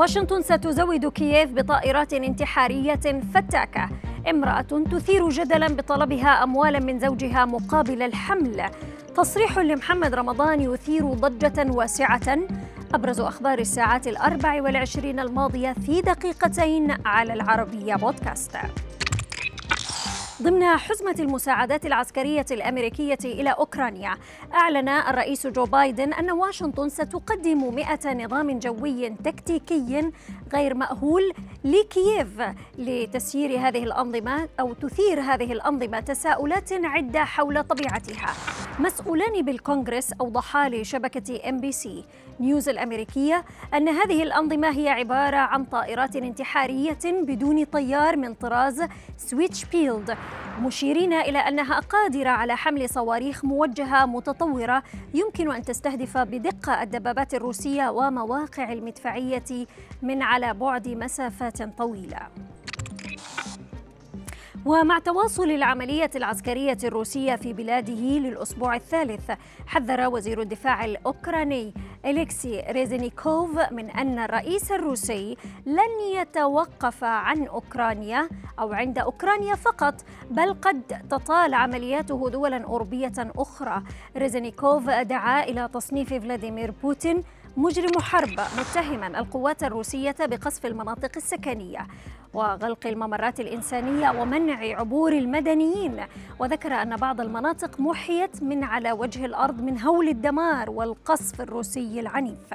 واشنطن ستزود كييف بطائرات انتحارية فتاكة. امرأة تثير جدلا بطلبها أموالا من زوجها مقابل الحمل. تصريح لمحمد رمضان يثير ضجة واسعة. أبرز أخبار الساعات الأربع والعشرين الماضية في دقيقتين على العربية بودكاست. ضمن حزمة المساعدات العسكرية الأمريكية إلى أوكرانيا أعلن الرئيس جو بايدن أن واشنطن ستقدم 100 نظام جوي تكتيكي غير مأهول لكييف لتسيير هذه الأنظمة أو تثير هذه الأنظمة تساؤلات عدة حول طبيعتها. مسؤولان بالكونغرس أوضحا لشبكة إن بي سي نيوز الأمريكية أن هذه الأنظمة هي عبارة عن طائرات انتحارية بدون طيار من طراز سويتش بليد مشيرين إلى أنها قادرة على حمل صواريخ موجهة متطورة يمكن أن تستهدف بدقة الدبابات الروسية ومواقع المدفعية من على بعد مسافات طويلة. ومع تواصل العملية العسكرية الروسية في بلاده للأسبوع الثالث حذر وزير الدفاع الأوكراني إليكسي ريزينيكوف من أن الرئيس الروسي لن يتوقف عن أوكرانيا أو عند أوكرانيا فقط بل قد تطال عملياته دولا أوروبية أخرى. ريزينيكوف دعا إلى تصنيف فلاديمير بوتين مجرم حرب متهما القوات الروسية بقصف المناطق السكنية وغلق الممرات الإنسانية ومنع عبور المدنيين. وذكر أن بعض المناطق محيت من على وجه الأرض من هول الدمار والقصف الروسي العنيف.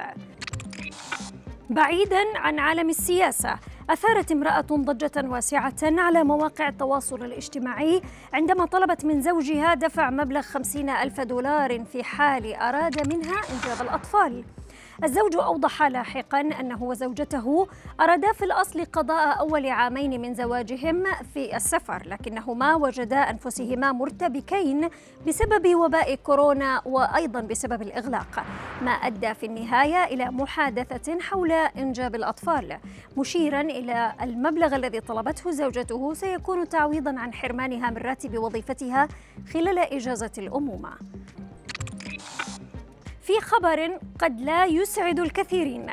بعيدا عن عالم السياسة أثارت امرأة ضجة واسعة على مواقع التواصل الاجتماعي عندما طلبت من زوجها دفع مبلغ خمسين ألف دولار في حال أراد منها إنجاب الأطفال. الزوج أوضح لاحقا أنه وزوجته أرادا في الأصل قضاء أول عامين من زواجهم في السفر لكنهما وجدا أنفسهما مرتبكين بسبب وباء كورونا وأيضا بسبب الإغلاق ما أدى في النهاية إلى محادثة حول إنجاب الأطفال. مشيرا إلى المبلغ الذي طلبته زوجته سيكون تعويضا عن حرمانها من راتب وظيفتها خلال إجازة الأمومة. في خبر قد لا يسعد الكثيرين.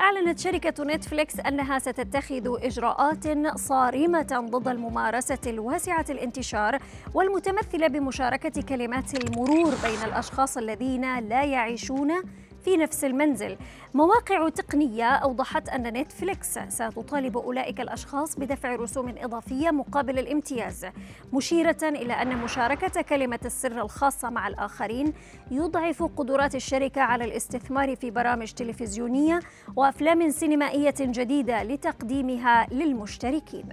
أعلنت شركة نتفليكس أنها ستتخذ إجراءات صارمة ضد الممارسة الواسعة الانتشار والمتمثلة بمشاركة كلمات المرور بين الأشخاص الذين لا يعيشون في نفس المنزل. مواقع تقنية أوضحت أن نتفليكس ستطالب أولئك الأشخاص بدفع رسوم إضافية مقابل الامتياز مشيرة إلى أن مشاركة كلمة السر الخاصة مع الآخرين يضعف قدرات الشركة على الاستثمار في برامج تلفزيونية وأفلام سينمائية جديدة لتقديمها للمشتركين.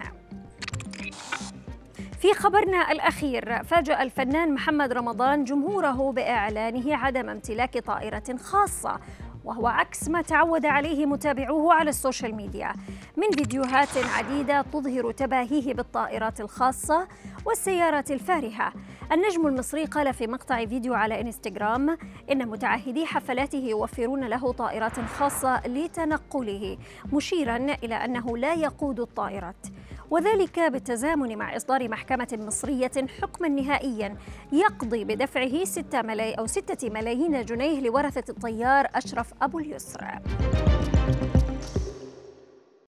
في خبرنا الأخير فاجأ الفنان محمد رمضان جمهوره بإعلانه عدم امتلاك طائرة خاصة وهو عكس ما تعود عليه متابعوه على ال social media. من فيديوهات عديدة تظهر تباهيه بالطائرات الخاصة والسيارات الفارهة. النجم المصري قال في مقطع فيديو على إنستغرام إن متعهدي حفلاته يوفرون له طائرات خاصة لتنقله مشيرا إلى أنه لا يقود الطائرات. وذلك بالتزامن مع إصدار محكمة مصرية حكما نهائيا يقضي بدفعه 6 ملاي أو 6 ملايين جنيه لورثة الطيار أشرف أبو اليسر